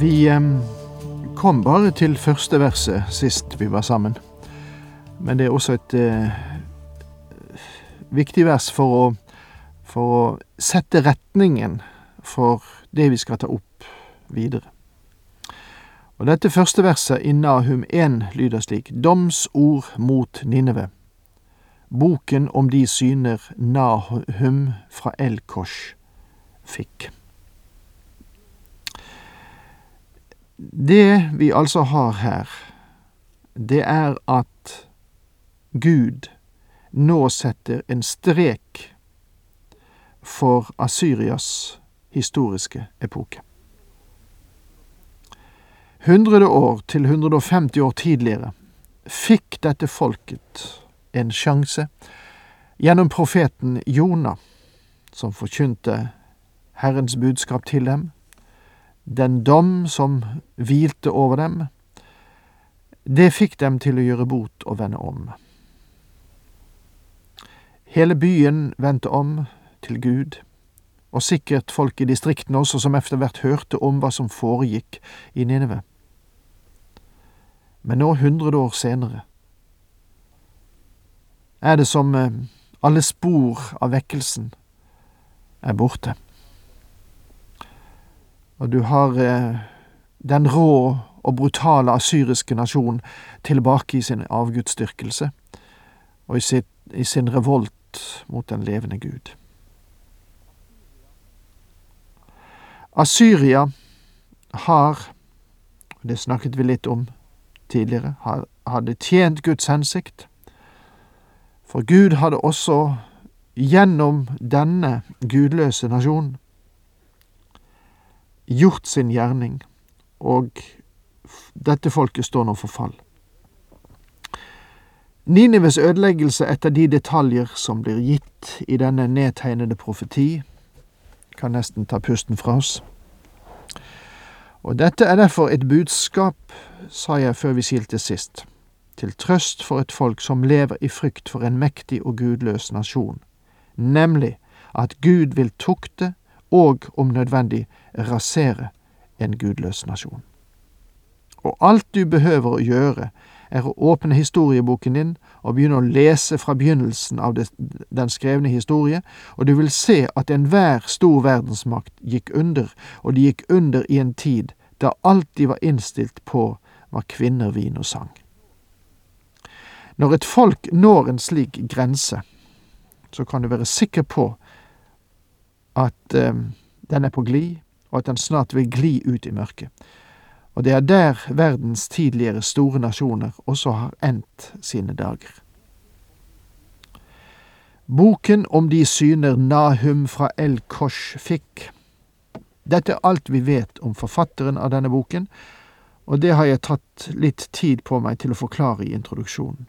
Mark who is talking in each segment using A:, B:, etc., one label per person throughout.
A: Vi kom bare til første verset sist vi var sammen. Men det er også et eh, viktig vers for å, for å sette retningen for det vi skal ta opp videre. Og dette første verset i Nahum 1 lyder slik Domsord mot Ninneve. Boken om de syner Nahum fra Elkosh fikk. Det vi altså har her, det er at Gud nå setter en strek for Asyrias historiske epoke. 100 år til 150 år tidligere fikk dette folket en sjanse gjennom profeten Jonah, som forkynte Herrens budskap til dem, den dom som hvilte over dem, det fikk dem til å gjøre bot og vende om. Hele byen vendte om til Gud, og sikkert folk i distriktene også som etter hvert hørte om hva som foregikk i Nineve. Men nå, hundre år senere, er det som eh, alle spor av vekkelsen er borte. Og du har eh, den rå og brutale asyriske nasjonen tilbake i sin avgudsdyrkelse og i, sitt, i sin revolt mot den levende Gud. Asyria har, det snakket vi litt om tidligere, hadde tjent Guds hensikt, for Gud hadde også gjennom denne gudløse nasjonen gjort sin gjerning, og dette folket står nå for fall. Ninives ødeleggelse etter de detaljer som blir gitt i denne nedtegnede profeti, kan nesten ta pusten fra oss. Og dette er derfor et budskap, sa jeg før vi silte sist, til trøst for et folk som lever i frykt for en mektig og gudløs nasjon, nemlig at Gud vil tukte og, om nødvendig, rasere en gudløs nasjon. Og alt du behøver å gjøre, er å åpne historieboken din og begynne å lese fra begynnelsen av det, den skrevne historie, og du vil se at enhver stor verdensmakt gikk under, og de gikk under i en tid da alt de var innstilt på, var kvinner, vin og sang. Når et folk når en slik grense, så kan du være sikker på at eh, den er på glid, og at den snart vil gli ut i mørket og det er der verdens tidligere store nasjoner også har endt sine dager. Boken om de syner Nahum fra El Kosh fikk. Dette er alt vi vet om forfatteren av denne boken, og det har jeg tatt litt tid på meg til å forklare i introduksjonen.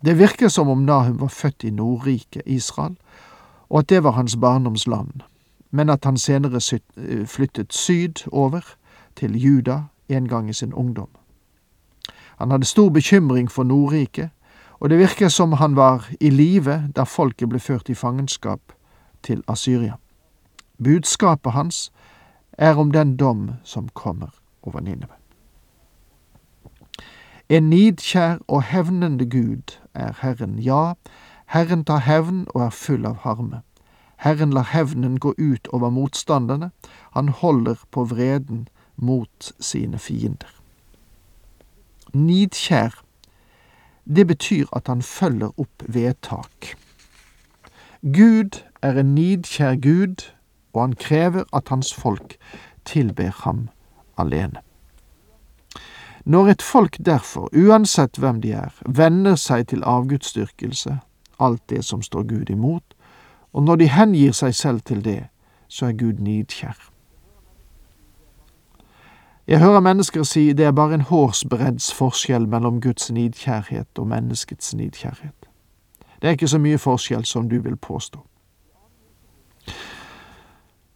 A: Det virker som om Nahum var født i Nordriket, Israel, og at det var hans barndomsland, men at han senere flyttet syd over til Juda en gang i sin ungdom. Han hadde stor bekymring for Nordriket, og det virker som han var i live da folket ble ført i fangenskap til Asyria. Budskapet hans er om den dom som kommer over Nineve. En nidkjær og hevnende Gud er Herren, ja, Herren tar hevn og er full av harme. Herren lar hevnen gå ut over motstanderne, han holder på vreden mot sine fiender. Nidkjær, det betyr at han følger opp vedtak. Gud er en nidkjær Gud, og han krever at hans folk tilber ham alene. Når et folk derfor, uansett hvem de er, venner seg til avgudsdyrkelse, alt det som står Gud imot, og når de hengir seg selv til det, så er Gud nidkjær. Jeg hører mennesker si det er bare en hårsbredds forskjell mellom Guds nidkjærhet og menneskets nidkjærhet. Det er ikke så mye forskjell som du vil påstå.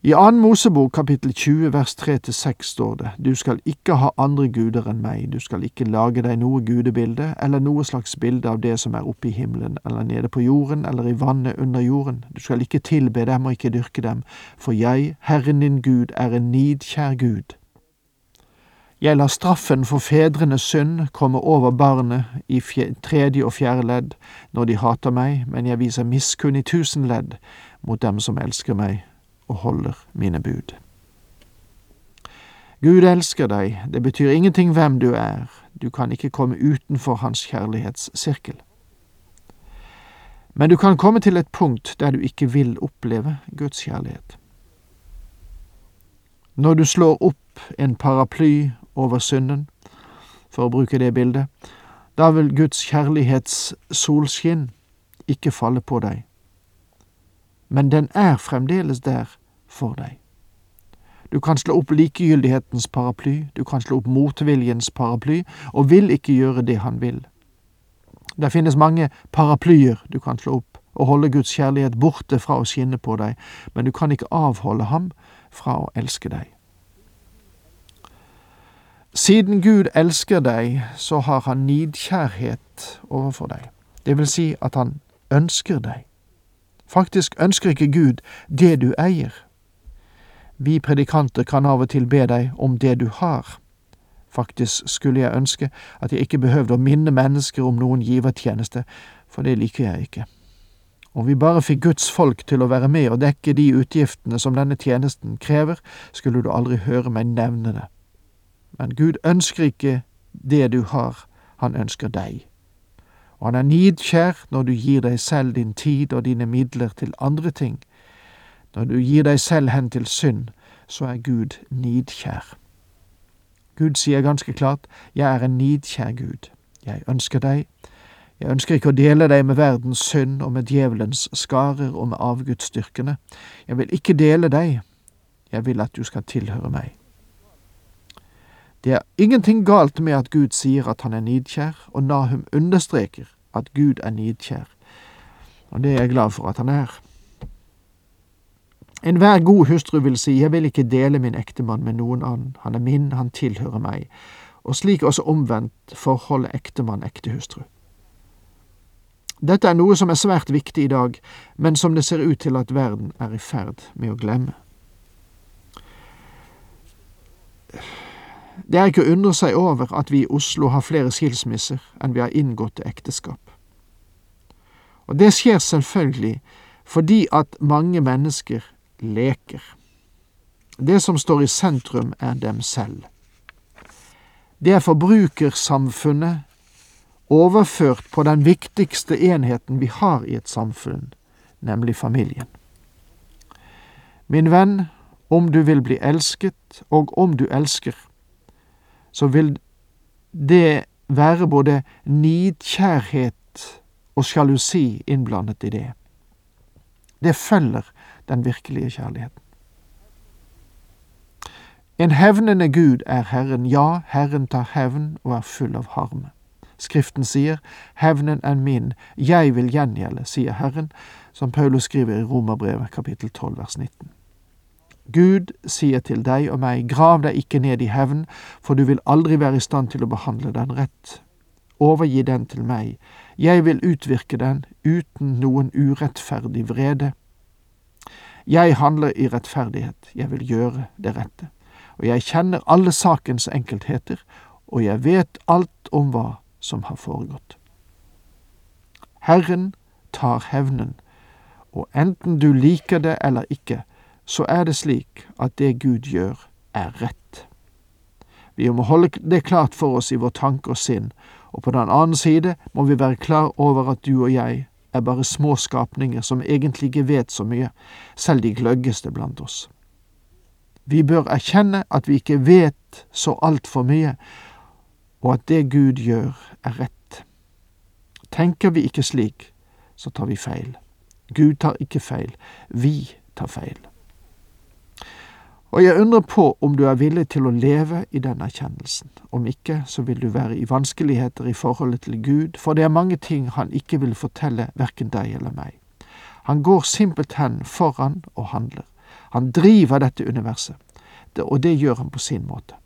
A: I annen Mosebok kapittel 20 vers 3-6 står det, Du skal ikke ha andre guder enn meg, du skal ikke lage deg noe gudebilde eller noe slags bilde av det som er oppe i himmelen eller nede på jorden eller i vannet under jorden, du skal ikke tilbe dem og ikke dyrke dem, for jeg, Herren din Gud, er en nidkjær Gud. Jeg lar straffen for fedrenes synd komme over barnet i tredje og fjerde ledd når de hater meg, men jeg viser miskunn i tusen ledd mot dem som elsker meg og holder mine bud. Gud elsker deg, det betyr ingenting hvem du er, du kan ikke komme utenfor hans kjærlighetssirkel. Men du kan komme til et punkt der du ikke vil oppleve Guds kjærlighet. Når du slår opp en paraply over synden, for å bruke det bildet, da vil Guds kjærlighets solskinn ikke falle på deg men den er fremdeles der for deg. Du kan slå opp likegyldighetens paraply, du kan slå opp motviljens paraply, og vil ikke gjøre det han vil. Det finnes mange paraplyer du kan slå opp og holde Guds kjærlighet borte fra å skinne på deg, men du kan ikke avholde ham fra å elske deg. Siden Gud elsker deg, så har han nidkjærhet overfor deg. Det vil si at han ønsker deg. Faktisk ønsker ikke Gud det du eier. Vi predikanter kan av og til be deg om det du har. Faktisk skulle jeg ønske at jeg ikke behøvde å minne mennesker om noen givertjeneste, for det liker jeg ikke. Om vi bare fikk Guds folk til å være med og dekke de utgiftene som denne tjenesten krever, skulle du aldri høre meg nevne det. Men Gud ønsker ikke det du har, han ønsker deg og han er nidkjær når du gir deg selv din tid og dine midler til andre ting. Når du gir deg selv hen til synd, så er Gud nidkjær. Gud sier ganske klart, Jeg er en nidkjær Gud. Jeg ønsker deg. Jeg ønsker ikke å dele deg med verdens synd og med djevelens skarer og med avgudsdyrkene. Jeg vil ikke dele deg. Jeg vil at du skal tilhøre meg. Det er ingenting galt med at Gud sier at han er nidkjær, og Nahum understreker at Gud er nidkjær. Og det er jeg glad for at han er. Enhver god hustru vil si, jeg vil ikke dele min ektemann med noen annen, han er min, han tilhører meg, og slik også omvendt forholdet ektemann-ektehustru. Dette er noe som er svært viktig i dag, men som det ser ut til at verden er i ferd med å glemme. Det er ikke å undre seg over at vi i Oslo har flere skilsmisser enn vi har inngåtte ekteskap. Og det skjer selvfølgelig fordi at mange mennesker leker. Det som står i sentrum, er dem selv. Det er forbrukersamfunnet overført på den viktigste enheten vi har i et samfunn, nemlig familien. Min venn, om du vil bli elsket, og om du elsker, så vil det være både nidkjærhet og sjalusi innblandet i det. Det følger den virkelige kjærligheten. En hevnende Gud er Herren, ja, Herren tar hevn og er full av harme. Skriften sier, Hevnen er min, jeg vil gjengjelde, sier Herren, som Paulus skriver i Romerbrevet kapittel 12 vers 19. Gud sier til deg og meg, grav deg ikke ned i hevn, for du vil aldri være i stand til å behandle den rett. Overgi den til meg, jeg vil utvirke den uten noen urettferdig vrede. Jeg handler i rettferdighet, jeg vil gjøre det rette, og jeg kjenner alle sakens enkeltheter, og jeg vet alt om hva som har foregått. Herren tar hevnen, og enten du liker det eller ikke, så er det slik at det Gud gjør, er rett. Vi må holde det klart for oss i vår tanke og sinn, og på den annen side må vi være klar over at du og jeg er bare små skapninger som egentlig ikke vet så mye, selv de gløggeste blant oss. Vi bør erkjenne at vi ikke vet så altfor mye, og at det Gud gjør, er rett. Tenker vi ikke slik, så tar vi feil. Gud tar ikke feil, vi tar feil. Og jeg undrer på om du er villig til å leve i den erkjennelsen. Om ikke, så vil du være i vanskeligheter i forholdet til Gud, for det er mange ting han ikke vil fortelle verken deg eller meg. Han går simpelthen foran og handler. Han driver dette universet, og det gjør han på sin måte.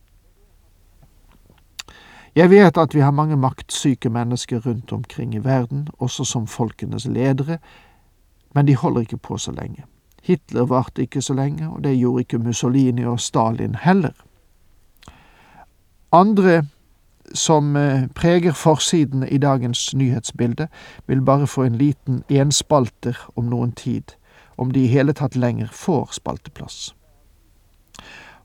A: Jeg vet at vi har mange maktsyke mennesker rundt omkring i verden, også som folkenes ledere, men de holder ikke på så lenge. Hitler varte ikke så lenge, og det gjorde ikke Mussolini og Stalin heller. Andre som eh, preger forsidene i dagens nyhetsbilde, vil bare få en liten enspalter om noen tid, om de i hele tatt lenger får spalteplass.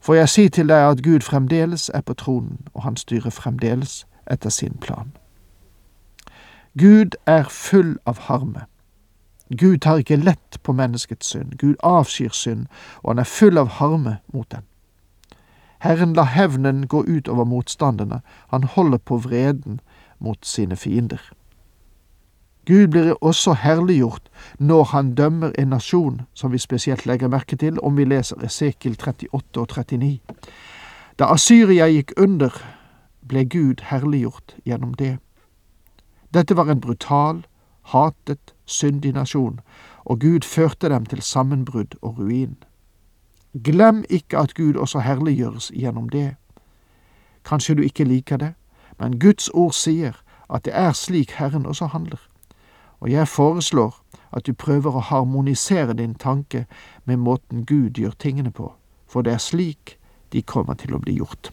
A: For jeg sier til deg at Gud fremdeles er på tronen, og han styrer fremdeles etter sin plan. Gud er full av harme. Gud tar ikke lett på menneskets synd. Gud avskyr synd, og han er full av harme mot den. Herren lar hevnen gå ut over motstanderne, han holder på vreden mot sine fiender. Gud blir også herliggjort når han dømmer en nasjon, som vi spesielt legger merke til om vi leser Esekiel 38 og 39. Da Asyria gikk under, ble Gud herliggjort gjennom det. Dette var en brutal, hatet, syndig nasjon, og Gud førte dem til sammenbrudd og ruin. Glem ikke at Gud også herliggjøres gjennom det. Kanskje du ikke liker det, men Guds ord sier at det er slik Herren også handler. Og jeg foreslår at du prøver å harmonisere din tanke med måten Gud gjør tingene på, for det er slik de kommer til å bli gjort.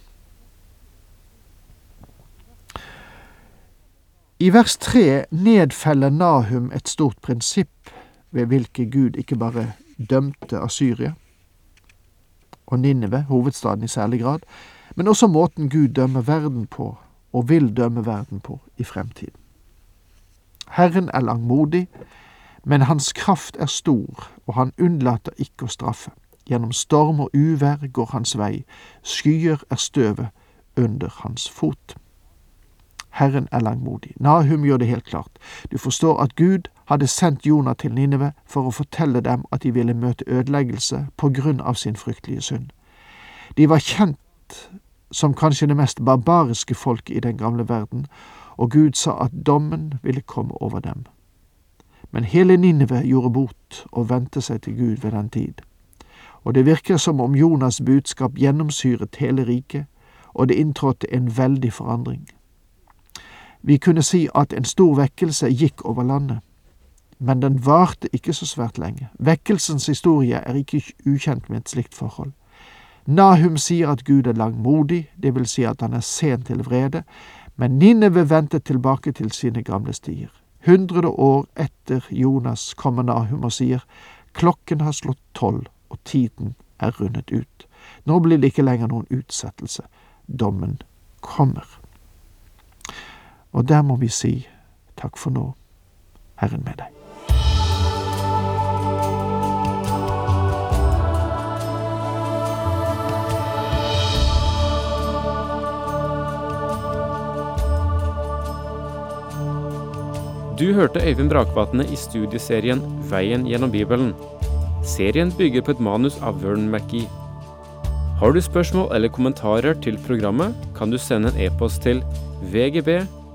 A: I vers tre nedfeller Nahum et stort prinsipp ved hvilket Gud ikke bare dømte Asyria og Ninive, hovedstaden i særlig grad, men også måten Gud dømmer verden på, og vil dømme verden på, i fremtiden. Herren er langmodig, men hans kraft er stor, og han unnlater ikke å straffe. Gjennom storm og uvær går hans vei, skyer er støvet under hans fot. Herren er langmodig. Nahum gjør det helt klart. Du forstår at Gud hadde sendt Jonah til Ninive for å fortelle dem at de ville møte ødeleggelse på grunn av sin fryktelige synd. De var kjent som kanskje det mest barbariske folket i den gamle verden, og Gud sa at dommen ville komme over dem. Men hele Ninive gjorde bot og vendte seg til Gud ved den tid. Og det virker som om Jonas' budskap gjennomsyret hele riket, og det inntrådte en veldig forandring. Vi kunne si at en stor vekkelse gikk over landet, men den varte ikke så svært lenge. Vekkelsens historie er ikke ukjent med et slikt forhold. Nahum sier at Gud er langmodig, det vil si at han er sen til vrede, men Ninneve vendte tilbake til sine gamle stier. Hundrede år etter Jonas kommer Nahum og sier, klokken har slått tolv, og tiden er rundet ut. Nå blir det ikke lenger noen utsettelse. Dommen kommer. Og der må vi si takk for nå, Herren med deg.
B: Du hørte Øyvind Brakvatne i studieserien Veien gjennom Bibelen. Serien bygger på et manus av Vern McGee. Har du spørsmål eller kommentarer til programmet, kan du sende en e-post til vgb